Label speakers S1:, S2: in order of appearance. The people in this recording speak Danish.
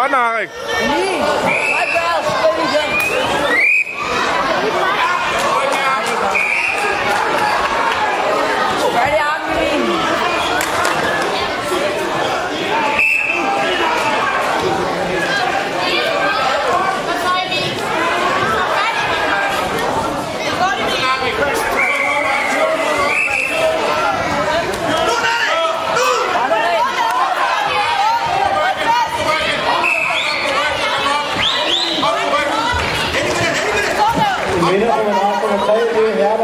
S1: Godt, Arik.